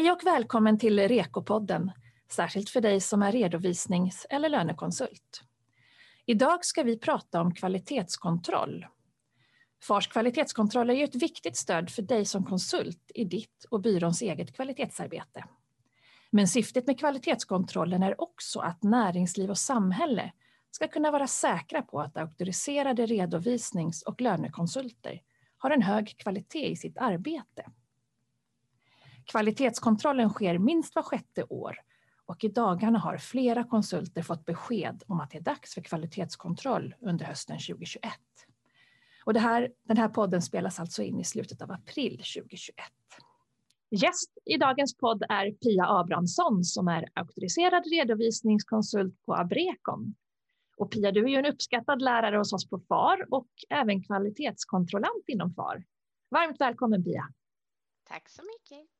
Hej och välkommen till Rekopodden, särskilt för dig som är redovisnings eller lönekonsult. Idag ska vi prata om kvalitetskontroll. FARs kvalitetskontroll är ju ett viktigt stöd för dig som konsult i ditt och byråns eget kvalitetsarbete. Men syftet med kvalitetskontrollen är också att näringsliv och samhälle ska kunna vara säkra på att auktoriserade redovisnings och lönekonsulter har en hög kvalitet i sitt arbete. Kvalitetskontrollen sker minst var sjätte år och i dagarna har flera konsulter fått besked om att det är dags för kvalitetskontroll under hösten 2021. Och det här, den här podden spelas alltså in i slutet av april 2021. Gäst i dagens podd är Pia Abrahamsson som är auktoriserad redovisningskonsult på Abrecon. Och Pia, du är ju en uppskattad lärare hos oss på FAR och även kvalitetskontrollant inom FAR. Varmt välkommen Pia! Tack så mycket!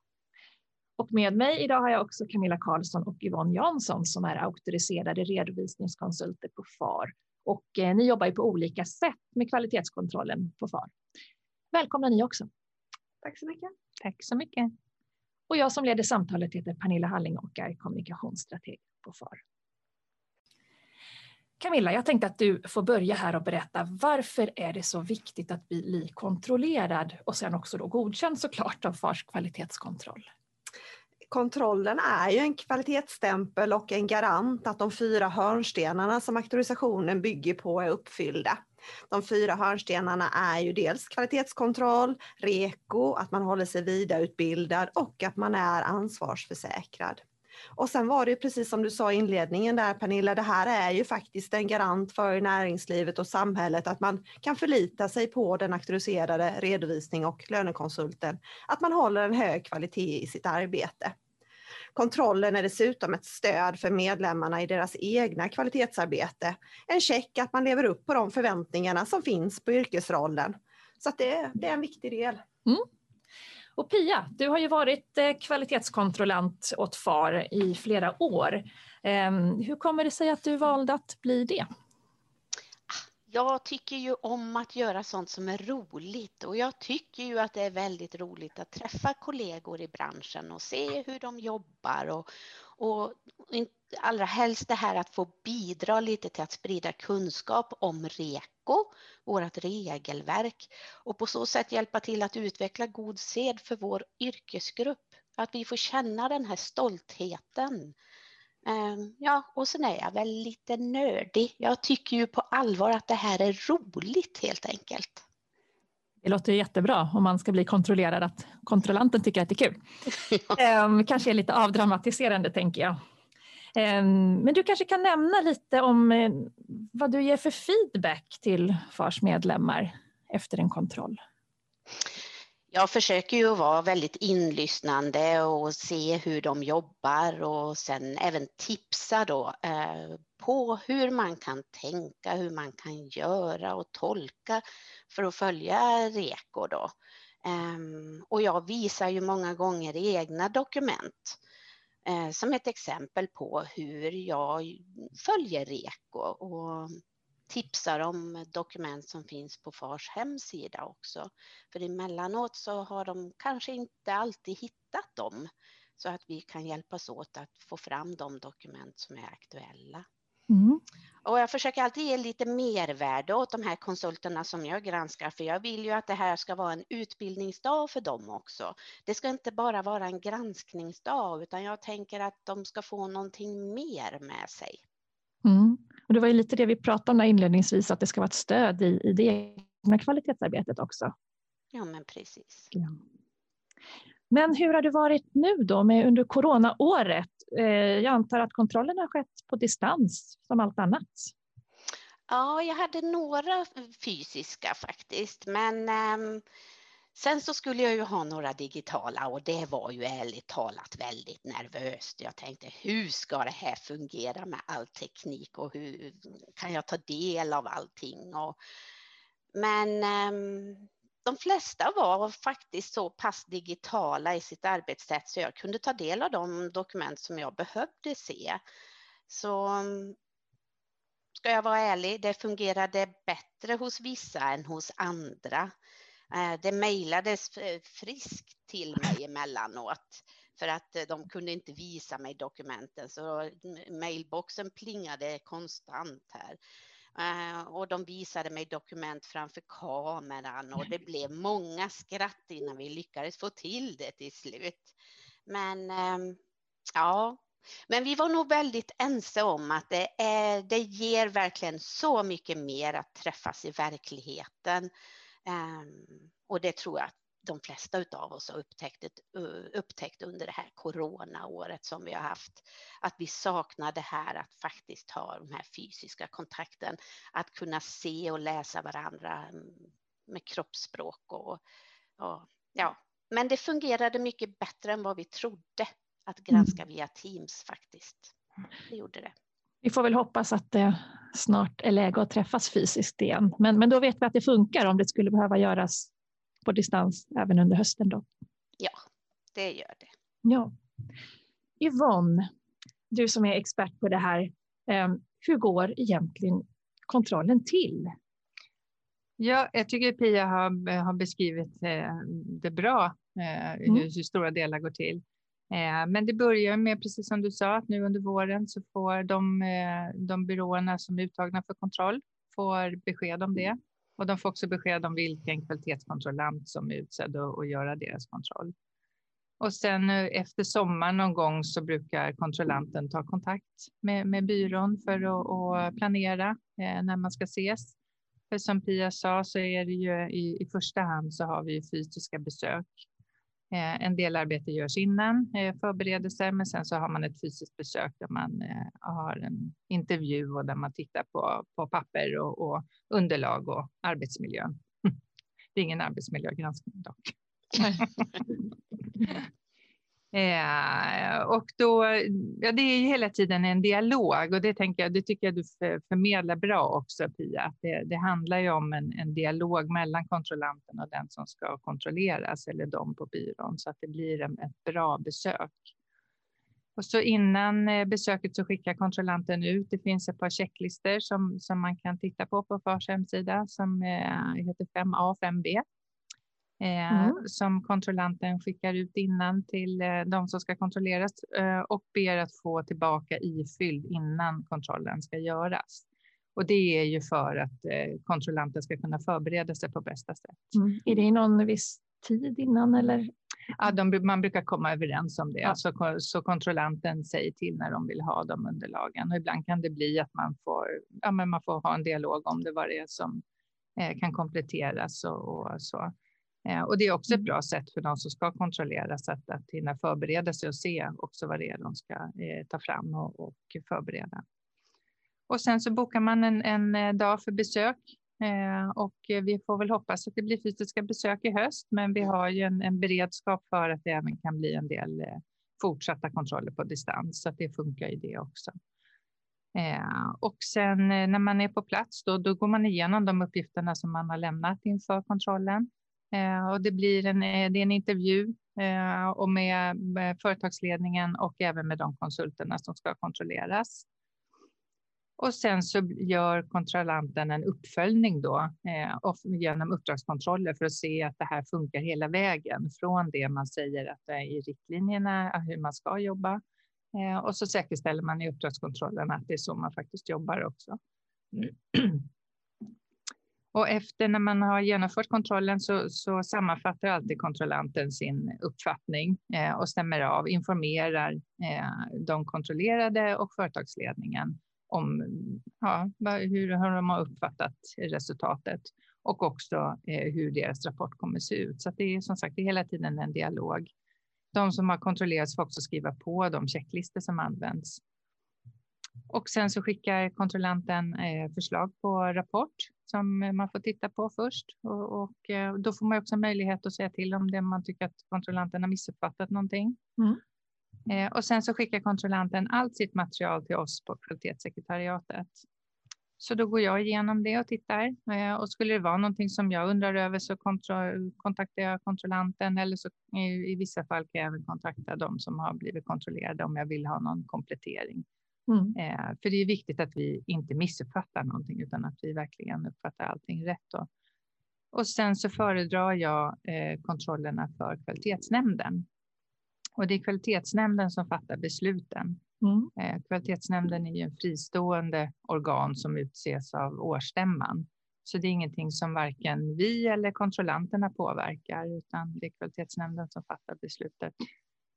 Och med mig idag har jag också Camilla Karlsson och Yvonne Jansson som är auktoriserade redovisningskonsulter på FAR. Och eh, ni jobbar ju på olika sätt med kvalitetskontrollen på FAR. Välkomna ni också. Tack så mycket. Tack så mycket. Och jag som leder samtalet heter Pernilla Halling och är kommunikationsstrateg på FAR. Camilla, jag tänkte att du får börja här och berätta varför är det så viktigt att bli kontrollerad och sen också då godkänd såklart av FARs kvalitetskontroll? Kontrollen är ju en kvalitetsstämpel och en garant att de fyra hörnstenarna som auktorisationen bygger på är uppfyllda. De fyra hörnstenarna är ju dels kvalitetskontroll, REKO, att man håller sig vidareutbildad och att man är ansvarsförsäkrad. Och sen var det ju precis som du sa i inledningen där Pernilla, det här är ju faktiskt en garant för näringslivet och samhället att man kan förlita sig på den auktoriserade redovisning och lönekonsulten, att man håller en hög kvalitet i sitt arbete. Kontrollen är dessutom ett stöd för medlemmarna i deras egna kvalitetsarbete. En check att man lever upp på de förväntningarna som finns på yrkesrollen. Så det, det, är en viktig del. Mm. Och Pia, du har ju varit eh, kvalitetskontrollant åt FAR i flera år. Ehm, hur kommer det sig att du valde att bli det? Jag tycker ju om att göra sånt som är roligt och jag tycker ju att det är väldigt roligt att träffa kollegor i branschen och se hur de jobbar och, och allra helst det här att få bidra lite till att sprida kunskap om REKO, vårt regelverk och på så sätt hjälpa till att utveckla god sed för vår yrkesgrupp. Att vi får känna den här stoltheten ja, och sen är jag väl lite nördig. Jag tycker ju på allvar att det här är roligt helt enkelt. Det låter jättebra om man ska bli kontrollerad att kontrollanten tycker att det är kul. Ja. Um, kanske är lite avdramatiserande tänker jag. Um, men du kanske kan nämna lite om uh, vad du ger för feedback till FARs medlemmar efter en kontroll? Jag försöker ju vara väldigt inlyssnande och se hur de jobbar och sen även tipsa då eh, på hur man kan tänka, hur man kan göra och tolka för att följa REKO då. Eh, och jag visar ju många gånger egna dokument eh, som ett exempel på hur jag följer REKO och tipsar om dokument som finns på FARs hemsida också. För emellanåt så har de kanske inte alltid hittat dem så att vi kan hjälpas åt att få fram de dokument som är aktuella. Mm. Och jag försöker alltid ge lite mervärde åt de här konsulterna som jag granskar, för jag vill ju att det här ska vara en utbildningsdag för dem också. Det ska inte bara vara en granskningsdag, utan jag tänker att de ska få någonting mer med sig. Mm. Och det var ju lite det vi pratade om inledningsvis, att det ska vara ett stöd i, i det egna kvalitetsarbetet också. Ja, men precis. Ja. Men hur har det varit nu då med under coronaåret? Eh, jag antar att kontrollen har skett på distans som allt annat. Ja, jag hade några fysiska faktiskt, men um Sen så skulle jag ju ha några digitala och det var ju ärligt talat väldigt nervöst. Jag tänkte hur ska det här fungera med all teknik och hur kan jag ta del av allting? Och, men um, de flesta var faktiskt så pass digitala i sitt arbetssätt så jag kunde ta del av de dokument som jag behövde se. Så ska jag vara ärlig, det fungerade bättre hos vissa än hos andra. Eh, det mejlades eh, friskt till mig emellanåt. för att eh, de kunde inte visa mig dokumenten så mm, mailboxen plingade konstant här. Och de visade mig dokument framför kameran och det blev många skratt innan vi lyckades få till det till slut. Men ehm, ja, men vi var nog väldigt ense om att det, är, det ger verkligen så mycket mer att träffas i verkligheten. Um, och det tror jag att de flesta av oss har upptäckt, upptäckt under det här coronaåret som vi har haft. Att vi saknar det här att faktiskt ha den här fysiska kontakten, att kunna se och läsa varandra mm, med kroppsspråk och, och ja. Men det fungerade mycket bättre än vad vi trodde att granska mm. via Teams faktiskt. Det gjorde det. Vi får väl hoppas att det snart är läge att träffas fysiskt igen. Men, men då vet vi att det funkar om det skulle behöva göras på distans även under hösten. Då. Ja, det gör det. Ja. Yvonne, du som är expert på det här, ehm, hur går egentligen kontrollen till? Ja, jag tycker Pia har, har beskrivit eh, det bra, eh, mm. hur, hur stora delar går till. Eh, men det börjar med, precis som du sa, att nu under våren så får de, eh, de byråerna som är uttagna för kontroll får besked om det. Och de får också besked om vilken kvalitetskontrollant som är utsedd att göra deras kontroll. Och sen eh, efter sommaren någon gång så brukar kontrollanten ta kontakt med, med byrån för att, att planera eh, när man ska ses. För som Pia sa så är det ju i, i första hand så har vi fysiska besök en del arbete görs innan eh, förberedelser, men sen så har man ett fysiskt besök där man eh, har en intervju och där man tittar på, på papper och, och underlag och arbetsmiljön. Det är ingen arbetsmiljögranskning dock. Eh, och då, ja, det är ju hela tiden en dialog och det, tänker jag, det tycker jag du förmedlar bra också Pia. Det, det handlar ju om en, en, dialog mellan kontrollanten och den som ska kontrolleras eller de på byrån så att det blir en, ett bra besök. Och så innan eh, besöket så skickar kontrollanten ut. Det finns ett par checklister som, som man kan titta på på FARs hemsida som eh, heter 5A och 5B. Eh, mm. som kontrollanten skickar ut innan till eh, de som ska kontrolleras eh, och ber att få tillbaka ifylld innan kontrollen ska göras. Och det är ju för att kontrollanten ska kunna förbereda sig på bästa sätt. Mm. Är det någon viss tid innan eller? Ja, de, man brukar komma överens om det, ja. så, så kontrollanten säger till när de vill ha de underlagen. Och ibland kan det bli att man får, ja, men man får ha en dialog om det, vad det är som eh, kan kompletteras och, och så. Eh, och det är också ett mm. bra sätt för de som ska kontrolleras att, att hinna förbereda sig och se också vad det är de ska eh, ta fram och, och, förbereda. Och sen så bokar man en, en eh, dag för besök eh, och vi får väl hoppas att det blir fysiska besök i höst, men vi har ju en, en beredskap för att det även kan bli en del eh, fortsatta kontroller på distans, så att det funkar i det också. Eh, och sen när man är på plats då, då går man igenom de uppgifterna som man har lämnat inför kontrollen. Eh, och det blir en, eh, det är en intervju eh, och med, företagsledningen och även med de konsulterna som ska kontrolleras. Och sen så gör kontrollanten en uppföljning då genom uppdragskontroller för att se att det här funkar hela vägen från det man säger att det är i riktlinjerna hur man ska jobba. och så säkerställer man i uppdragskontrollen att det är så man faktiskt jobbar också. Och efter när man har genomfört kontrollen så, så sammanfattar alltid kontrollanten sin uppfattning eh, och stämmer av, informerar eh, de kontrollerade och företagsledningen om ja, hur, de har uppfattat resultatet och också eh, hur deras rapport kommer se ut. Så det är som sagt det är hela tiden en dialog. De som har kontrollerats får också skriva på de checklistor som används och sen så skickar kontrollanten eh, förslag på rapport som man får titta på först. Och, och eh, då får man också möjlighet att säga till om det man tycker att kontrollanten har missuppfattat någonting. Mm. Eh, och sen så skickar kontrollanten allt sitt material till oss på kvalitetssekretariatet. Så då går jag igenom det och tittar. Och skulle det vara någonting som jag undrar över så kontaktar jag kontrollanten eller så i, i vissa fall kan jag även kontakta de som har blivit kontrollerade om jag vill ha någon komplettering. Mm. Eh, för det är viktigt att vi inte missuppfattar någonting utan att vi verkligen uppfattar allting rätt. Då. Och sen så föredrar jag eh, kontrollerna för kvalitetsnämnden. Och det är kvalitetsnämnden som fattar besluten. Mm. Eh, kvalitetsnämnden är ju en fristående organ som utses av årsstämman. Så det är ingenting som varken vi eller kontrollanterna påverkar, utan det är kvalitetsnämnden som fattar beslutet.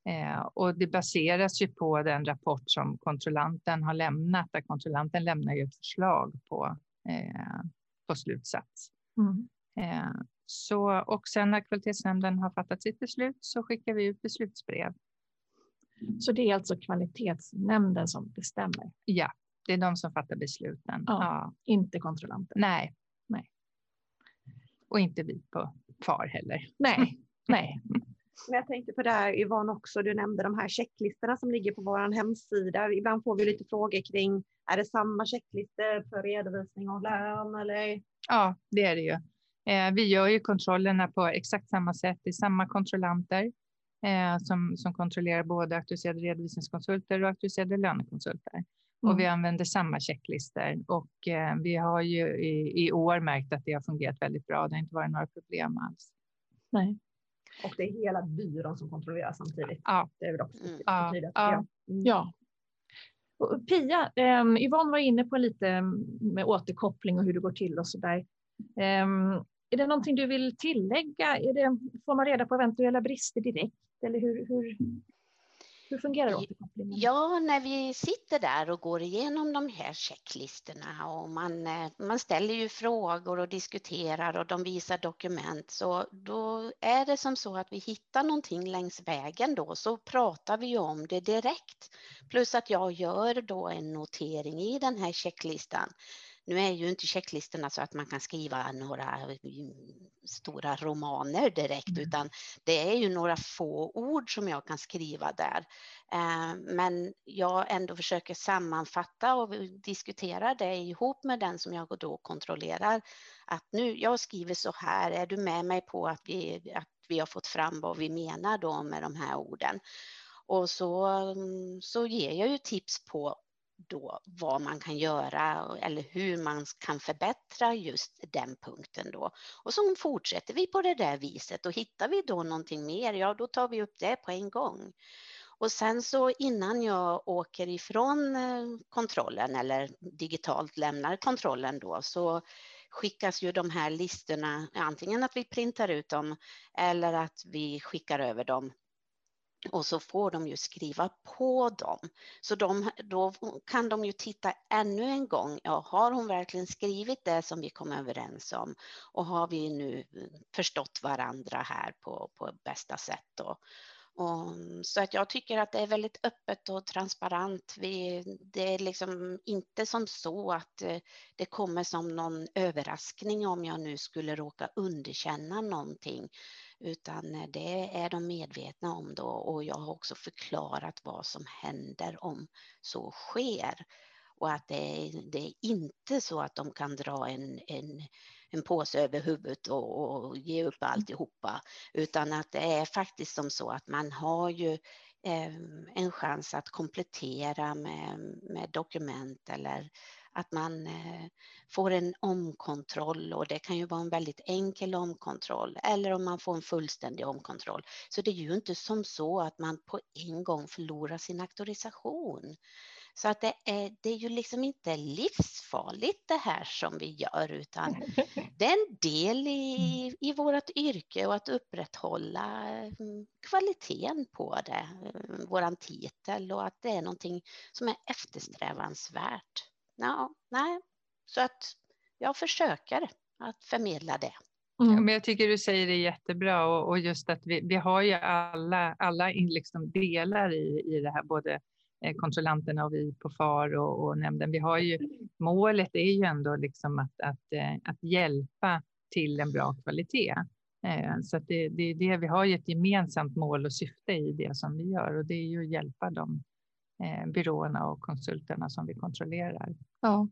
Eh, och det baseras ju på den rapport som kontrollanten har lämnat, där kontrollanten lämnar ju ett förslag på, eh, på slutsats. Mm. Eh, så, och sen när kvalitetsnämnden har fattat sitt beslut så skickar vi ut beslutsbrev. Så det är alltså kvalitetsnämnden som bestämmer? Ja, det är de som fattar besluten. Ja, ja. Inte kontrollanten? Nej. Nej. Och inte vi på FAR heller. Nej, nej. Men jag tänkte på det här Yvonne också, du nämnde de här checklistorna som ligger på vår hemsida. Ibland får vi lite frågor kring, är det samma checklistor för redovisning av lön eller? Ja, det är det ju. Eh, vi gör ju kontrollerna på exakt samma sätt. Det är samma kontrollanter eh, som, som kontrollerar både auktoriserade redovisningskonsulter och auktoriserade lönekonsulter. Mm. Och vi använder samma checklistor och eh, vi har ju i, i år märkt att det har fungerat väldigt bra. Det har inte varit några problem alls. Nej. Och det är hela byrån som kontrollerar samtidigt. Ja. Det är väl också viktigt ja. ja. ja. Mm. ja. Och Pia, um, Yvonne var inne på lite med återkoppling och hur det går till och så där. Um, är det någonting du vill tillägga? Är det, får man reda på eventuella brister direkt? Eller hur, hur, hur fungerar återkopplingen? Ja, när vi sitter där och går igenom de här checklistorna och man, eh, man ställer ju frågor och diskuterar och de visar dokument så då är det som så att vi hittar någonting längs vägen då så pratar vi ju om det direkt. Plus att jag gör då en notering i den här checklistan nu är ju inte checklistorna så att man kan skriva några mm, stora romaner direkt, mm. utan det är ju några få ord som jag kan skriva där. Eh, men jag ändå försöker sammanfatta och diskutera det ihop med den som jag då kontrollerar. Att nu, jag skriver så här, är du med mig på att vi, att vi har fått fram vad vi menar då med de här orden? Och så, mm, så ger jag ju tips på då vad man kan göra eller hur man kan förbättra just den punkten då. Och så fortsätter vi på det där viset och hittar vi då någonting mer, ja då tar vi upp det på en gång. Och sen så innan jag åker ifrån eh, kontrollen eller digitalt lämnar kontrollen då så skickas ju de här listorna antingen att vi printar ut dem eller att vi skickar över dem och så får de ju skriva på dem. Så de, då kan de ju titta ännu en gång. Ja, har hon verkligen skrivit det som vi kom överens om? Och har vi nu förstått varandra här på, på bästa sätt? Då? Och, så att jag tycker att det är väldigt öppet och transparent. Vi, det är liksom inte som så att eh, det kommer som någon överraskning om jag nu skulle råka underkänna någonting utan eh, det är de medvetna om då och jag har också förklarat vad som händer om så sker. Och att det är, det är inte så att de kan dra en, en, en påse över huvudet och, och ge upp alltihopa, utan att det är faktiskt som så att man har ju eh, en chans att komplettera med, med dokument eller att man eh, får en omkontroll och det kan ju vara en väldigt enkel omkontroll eller om man får en fullständig omkontroll. Så det är ju inte som så att man på en gång förlorar sin auktorisation. Så att det är, det är ju liksom inte livsfarligt det här som vi gör utan det är en del i, i vårt yrke och att upprätthålla mm, kvaliteten på det, mm, våran titel och att det är någonting som är eftersträvansvärt. Ja, nej, så att jag försöker att förmedla det. Mm. Ja, men jag tycker du säger det jättebra och, och just att vi, vi har ju alla, alla liksom delar i, i det här, både Eh, kontrollanterna och vi på FAR och, och nämnden. Vi har ju, målet är ju ändå liksom att, att, eh, att hjälpa till en bra kvalitet. Eh, så att det, det är det, vi har ett gemensamt mål och syfte i det som vi gör och det är ju att hjälpa de byråerna och konsulterna som vi kontrollerar. Ja.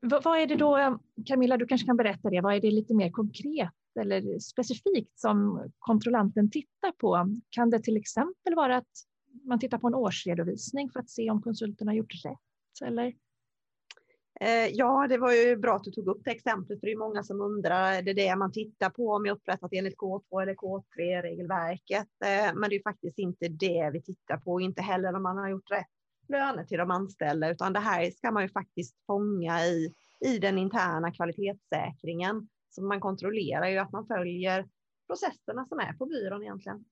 Vad är det då, Camilla, du kanske kan berätta det, vad är det lite mer konkret eller specifikt som kontrollanten tittar på? Kan det till exempel vara att man tittar på en årsredovisning för att se om konsulterna har gjort rätt? Eller? Eh, ja, det var ju bra att du tog upp det exemplet, för det är många som undrar, det är det man tittar på om jag upprättat enligt K2 eller K3-regelverket. Eh, men det är faktiskt inte det vi tittar på, inte heller om man har gjort rätt löner till de anställda, utan det här ska man ju faktiskt fånga i, i den interna kvalitetssäkringen. Så man kontrollerar ju att man följer processerna som är på byrån egentligen.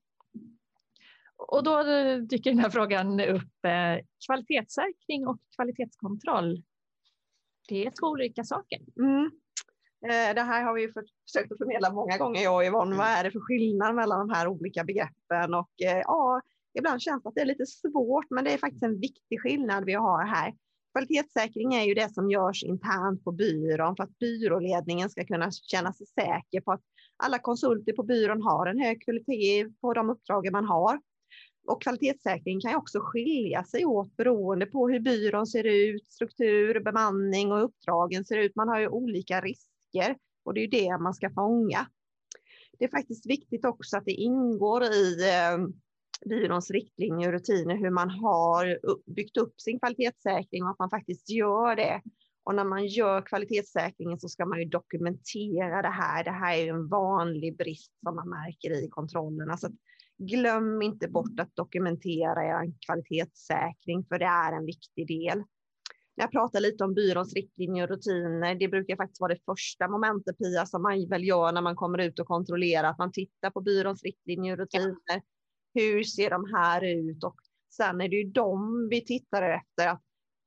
Och då dyker den här frågan upp. Eh, kvalitetssäkring och kvalitetskontroll. Det är två olika saker. Mm. Eh, det här har vi försökt att förmedla många gånger, jag och Yvonne. Vad är det för skillnad mellan de här olika begreppen? Och eh, ja, ibland känns det att det är lite svårt, men det är faktiskt en viktig skillnad vi har här. Kvalitetssäkring är ju det som görs internt på byrån för att byråledningen ska kunna känna sig säker på att alla konsulter på byrån har en hög kvalitet på de uppdrag man har. Och kvalitetssäkring kan ju också skilja sig åt beroende på hur byrån ser ut, struktur, bemanning och uppdragen ser ut. Man har ju olika risker och det är ju det man ska fånga. Det är faktiskt viktigt också att det ingår i eh, byråns riktlinjer och rutiner hur man har byggt upp sin kvalitetssäkring och att man faktiskt gör det. Och när man gör kvalitetssäkringen så ska man ju dokumentera det här. Det här är en vanlig brist som man märker i kontrollerna. Så glöm inte bort att dokumentera er kvalitetssäkring, för det är en viktig del. När jag pratar lite om byråns riktlinjer och rutiner, det brukar faktiskt vara det första momentet, Pia, som man väl gör när man kommer ut och kontrollerar, att man tittar på byråns riktlinjer och rutiner. Hur ser de här ut? Och sen är det ju de vi tittar efter. Att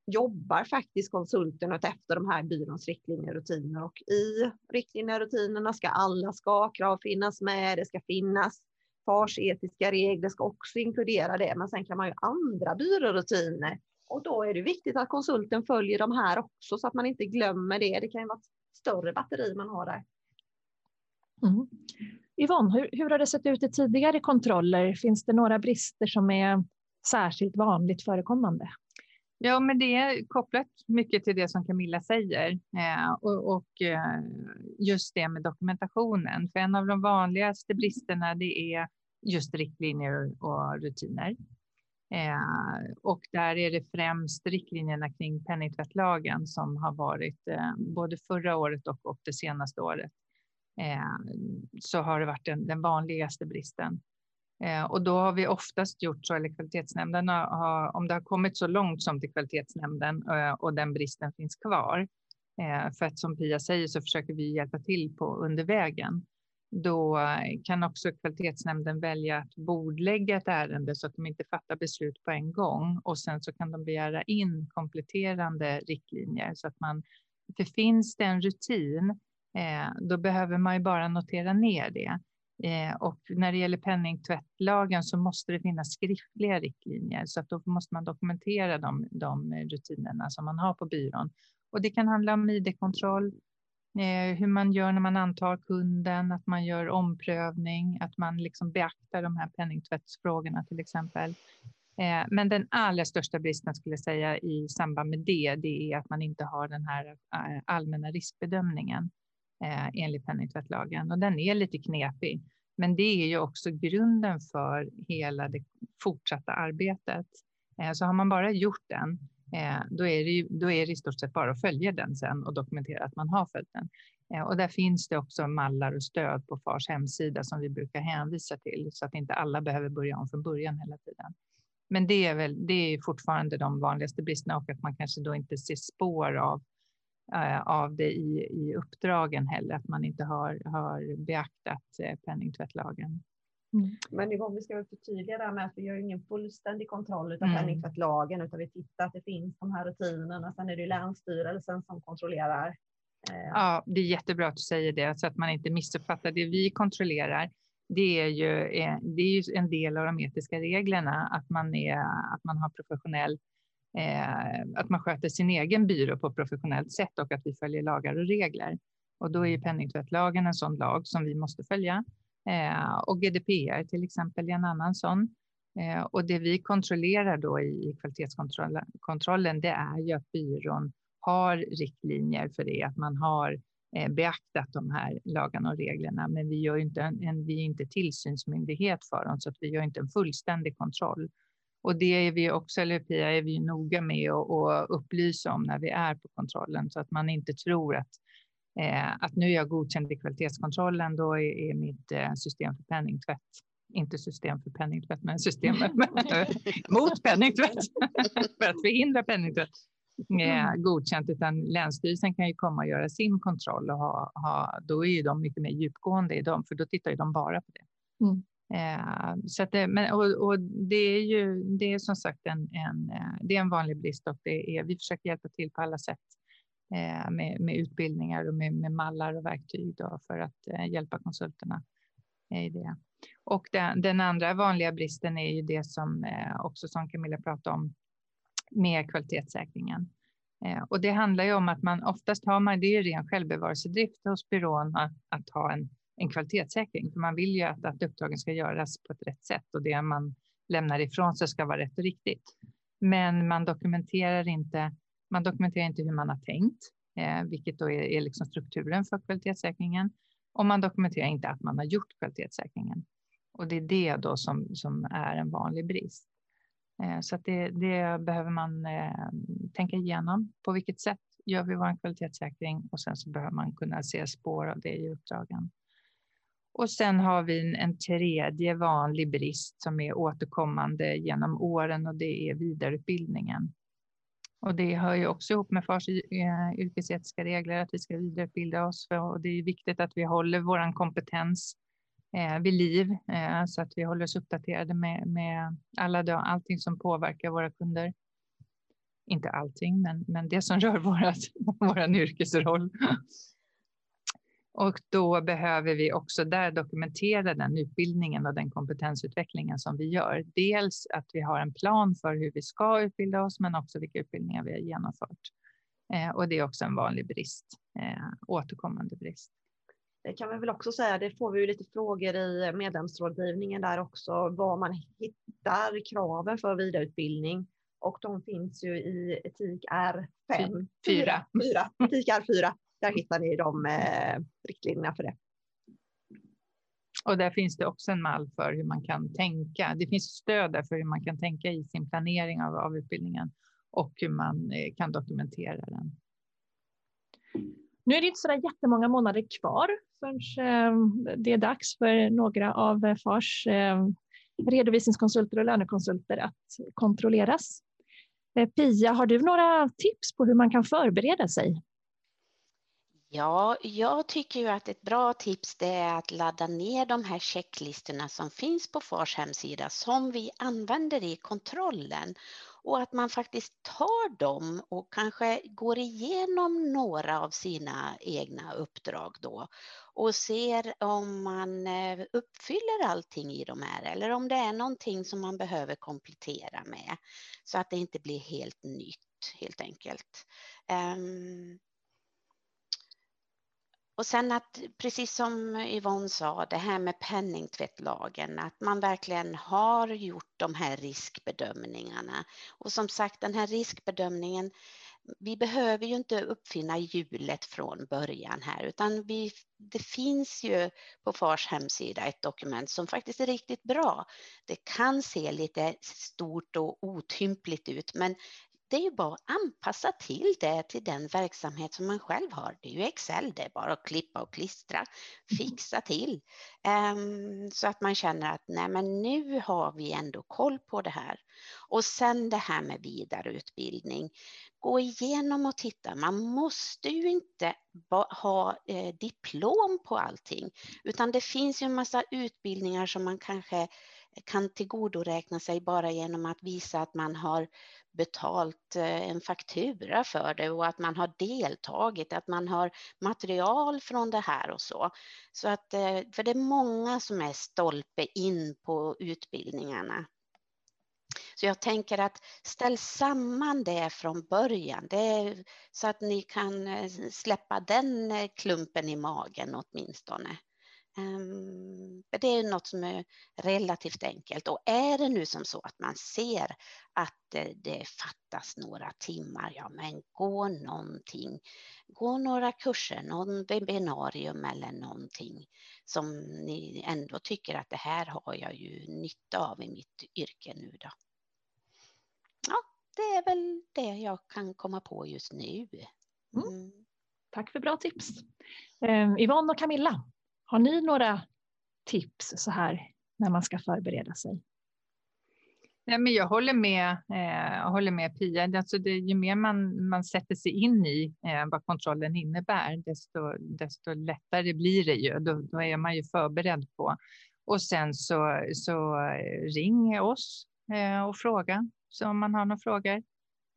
jobbar faktiskt konsulten efter de här byråns riktlinjer och rutiner? Och i riktlinjer och rutinerna ska alla ska-krav finnas med. Det ska finnas farsetiska regler ska också inkludera det. Men sen kan man ju andra byrårutiner och då är det viktigt att konsulten följer de här också så att man inte glömmer det. Det kan ju vara ett större batteri man har där. Mm. Yvonne, hur, hur har det sett ut i tidigare kontroller? Finns det några brister som är särskilt vanligt förekommande? Ja, men det är kopplat mycket till det som Camilla säger eh, och, och eh, just det med dokumentationen. För en av de vanligaste bristerna det är just riktlinjer och rutiner. Eh, och där är det främst riktlinjerna kring penningtvättlagen som har varit eh, både förra året och, och det senaste året Eh, så har det varit den, den vanligaste bristen. Eh, och då har vi oftast gjort så, eller kvalitetsnämnden har, om det har kommit så långt som till kvalitetsnämnden eh, och den bristen finns kvar, eh, för att som Pia säger så försöker vi hjälpa till på under vägen. Då kan också kvalitetsnämnden välja att bordlägga ett ärende så att de inte fattar beslut på en gång och sen så kan de begära in kompletterande riktlinjer så att man, för finns det en rutin då behöver man ju bara notera ner det. Eh, och när det gäller penningtvättlagen så måste det finnas skriftliga riktlinjer så att då måste man dokumentera de, de rutinerna som man har på byrån. Och det kan handla om id-kontroll, eh, hur man gör när man antar kunden, att man gör omprövning, att man liksom beaktar de här penningtvättsfrågorna till exempel. Eh, men den allra största bristen skulle jag säga i samband med det, det är att man inte har den här eh, allmänna riskbedömningen eh, enligt penningtvättlagen och den är lite knepig. Men det är ju också grunden för hela det fortsatta arbetet. Eh, så har man bara gjort den, eh, då, är det ju, då är det i stort sett bara att följa den sen och dokumentera att man har följt den. Eh, och där finns det också mallar och stöd på FARs hemsida som vi brukar hänvisa till så att inte alla behöver börja om från början hela tiden. Men det är väl det är fortfarande de vanligaste bristerna och att man kanske då inte ser spår av av det i, i uppdragen heller, att man inte har, har beaktat eh, penningtvättlagen. Mm. Men var, vi ska väl förtydliga det med att vi gör ingen fullständig kontroll av mm. penningtvättlagen, utan vi tittar att det finns de här rutinerna. Sen är det Länsstyrelsen som kontrollerar. Eh. Ja, det är jättebra att du säger det, så att man inte missuppfattar. Det vi kontrollerar, det är ju, det är ju en del av de etiska reglerna, att man, är, att man har professionell eh, Eh, att man sköter sin egen byrå på professionellt sätt och att vi följer lagar och regler. Och då är ju penningtvättlagen en sån lag som vi måste följa. Eh, och GDPR till exempel är en annan sån. Eh, och det vi kontrollerar då i kvalitetskontrollen, det är ju att byrån har riktlinjer för det, att man har eh, beaktat de här lagarna och reglerna. Men vi, gör inte en, en, vi är inte tillsynsmyndighet för dem, så att vi gör inte en fullständig kontroll. Och det är vi också, eller Pia, är vi noga med att upplysa om när vi är på kontrollen så att man inte tror att eh, att nu är jag godkänd i kvalitetskontrollen, då är, är mitt eh, system för penningtvätt inte system för penningtvätt, men system mot penningtvätt för att förhindra penningtvätt eh, godkänt, utan Länsstyrelsen kan ju komma och göra sin kontroll och ha, ha då är ju de mycket mer djupgående i dem, för då tittar ju de bara på det. Mm. Eh, så att det, men, och, och, det är ju det är som sagt en, en, eh, det är en vanlig brist och det är, vi försöker hjälpa till på alla sätt eh, med, med utbildningar och med, med mallar och verktyg då, för att eh, hjälpa konsulterna i det. Och den, den, andra vanliga bristen är ju det som eh, också som Camilla pratade om med kvalitetssäkringen. Eh, och det handlar ju om att man oftast har man, det är ju ren självbevarelsedrift hos byrån att, att ha en, en kvalitetssäkring. För man vill ju att, att uppdragen ska göras på ett rätt sätt och det man lämnar ifrån sig ska vara rätt och riktigt. Men man dokumenterar inte, man dokumenterar inte hur man har tänkt, eh, vilket då är, är liksom strukturen för kvalitetssäkringen. Och man dokumenterar inte att man har gjort kvalitetssäkringen. Och det är det då som, som är en vanlig brist. Eh, så att det, det behöver man eh, tänka igenom. På vilket sätt gör vi vår kvalitetssäkring? Och sen så behöver man kunna se spår av det i uppdragen. Och sen har vi en, en tredje vanlig brist som är återkommande genom åren och det är vidareutbildningen. Och det hör ju också ihop med FARs eh, yrkesetiska regler att vi ska vidareutbilda oss och det är viktigt att vi håller vår kompetens eh, vid liv eh, så att vi håller oss uppdaterade med, med alla, allting som påverkar våra kunder. Inte allting, men, men det som rör vår yrkesroll. Och då behöver vi också där dokumentera den utbildningen och den kompetensutvecklingen som vi gör. Dels att vi har en plan för hur vi ska utbilda oss, men också vilka utbildningar vi har genomfört. Eh, och det är också en vanlig brist, eh, återkommande brist. Det kan vi väl också säga, det får vi ju lite frågor i medlemsrådgivningen där också, var man hittar kraven för vidareutbildning. Och de finns ju i etik R5. Fyra. Fyra. Etik R4. Där hittar ni de eh, riktlinjerna för det. Och där finns det också en mall för hur man kan tänka. Det finns stöd där för hur man kan tänka i sin planering av, av utbildningen och hur man eh, kan dokumentera den. Nu är det inte så där jättemånga månader kvar förrän eh, det är dags för några av FARs eh, redovisningskonsulter och lönekonsulter att kontrolleras. Eh, Pia, har du några tips på hur man kan förbereda sig? Ja, jag tycker ju att ett bra tips det är att ladda ner de här checklistorna som finns på FARs hemsida som vi använder i kontrollen. Och att man faktiskt tar dem och kanske går igenom några av sina egna uppdrag då. Och ser om man eh, uppfyller allting i de här eller om det är någonting som man behöver komplettera med. Så att det inte blir helt nytt helt enkelt. Ehm, och sen att, precis som Yvonne sa, det här med penningtvättlagen, att man verkligen har gjort de här riskbedömningarna. Och som sagt, den här riskbedömningen, vi behöver ju inte uppfinna hjulet från början här, utan vi, det finns ju på FARs hemsida ett dokument som faktiskt är riktigt bra. Det kan se lite stort och otympligt ut, men det är ju bara att anpassa till det till den verksamhet som man själv har. Det är ju Excel, det är bara att klippa och klistra, mm. fixa till um, så att man känner att nej, men nu har vi ändå koll på det här. Och sen det här med vidareutbildning. Gå igenom och titta. Man måste ju inte ha eh, diplom på allting, utan det finns ju en massa utbildningar som man kanske kan tillgodoräkna sig bara genom att visa att man har betalt eh, en faktura för det och att man har deltagit, att man har material från det här och så. Så att, eh, för det är många som är stolpe in på utbildningarna. Så jag tänker att ställ samman det från början det så att ni kan eh, släppa den klumpen i magen åtminstone. Ehm, det är något som är relativt enkelt och är det nu som så att man ser att det fattas några timmar, ja men gå någonting, gå några kurser, någon webbinarium eller någonting som ni ändå tycker att det här har jag ju nytta av i mitt yrke nu då. ja, det är väl det jag kan komma på just nu. Mm. mm. Tack för bra tips. Um, Yvonne och Camilla, har ni några tips så här när man ska förbereda sig? Nej, men jag håller med, eh, jag håller med Pia. Alltså det, ju mer man, man sätter sig in i eh, vad kontrollen innebär, desto, desto lättare blir det ju. Då, då, är man ju förberedd på. Och sen så, så ring oss eh, och fråga så om man har några frågor.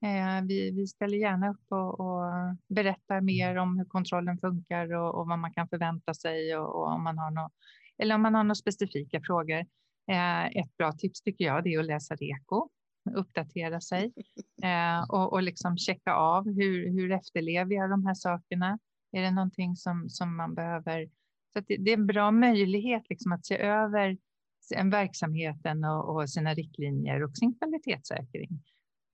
Eh, vi, vi ställer gärna upp och, och berättar mer om hur kontrollen funkar och, och vad man kan förvänta sig och, och om man har något, eller om man har några specifika frågor. Eh, ett bra tips tycker jag det är att läsa REKO, uppdatera sig eh, och, och liksom checka av hur, hur efterlever jag de här sakerna? Är det någonting som, som man behöver? Så det, det, är en bra möjlighet liksom att se över en verksamheten och, och sina riktlinjer och sin kvalitetssäkring.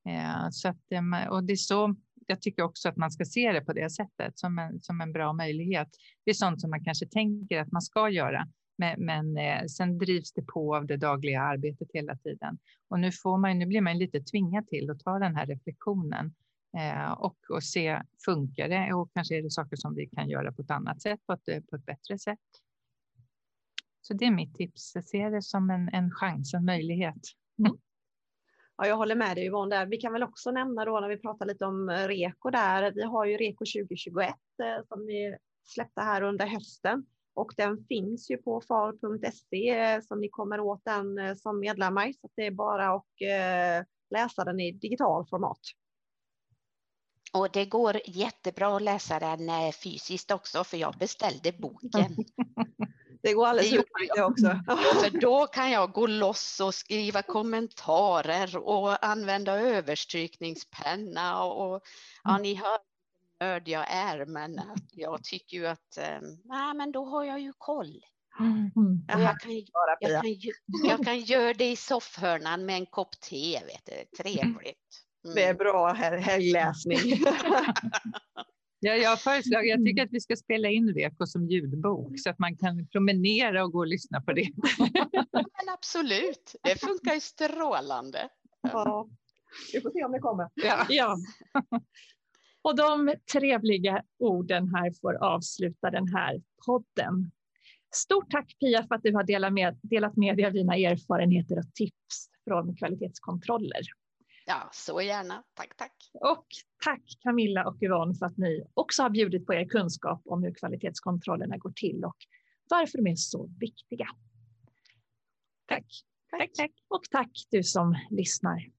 Eh, så att, eh, och det är så jag tycker också att man ska se det på det sättet som en, som en bra möjlighet. Det är sånt som man kanske tänker att man ska göra, men, men eh, sen drivs det på av det dagliga arbetet hela tiden. Och nu, får man, nu blir man lite tvingad till att ta den här reflektionen eh, och, och se, funkar det? Och kanske är det saker som vi kan göra på ett annat sätt, på ett, på ett bättre sätt. Så det är mitt tips. Jag ser det som en, en chans, en möjlighet. Mm. Ja, jag håller med dig Yvonne. Där. Vi kan väl också nämna då när vi pratar lite om eh, REKO där. Vi har ju REKO 2021 eh, som vi släppte här under hösten och den finns ju på far.se eh, som ni kommer åt den som medlemmar. Så det är bara att läsa den i digital format. Och det går jättebra att läsa den fysiskt också, för jag beställde boken. Det går alldeles utmärkt det också. För då kan jag gå loss och skriva kommentarer och använda överstrykningspenna och, ja, ni hör nörd jag är, men jag tycker ju att ehm, nej, men då har jag ju koll. Mm. Jag, kan, jag, kan, jag kan göra det i soffhörnan med en kopp te, vet du. trevligt. Mm. Det är bra helgläsning. Ja, jag, föreslår, jag tycker att vi ska spela in Reko som ljudbok så att man kan promenera och gå och lyssna på det. Men absolut, det funkar ju strålande. Ja. Vi får se om det kommer. Ja. ja. Och de trevliga orden här får avsluta den här podden. Stort tack Pia för att du har delat med, delat med dig av dina erfarenheter och tips från kvalitetskontroller. Ja, så gärna. Tack, tack. Och tack Camilla och Yvonne för att ni också har bjudit på er kunskap om hur kvalitetskontrollerna går till och varför de är så viktiga. Tack. Tack, tack. Och tack du som lyssnar.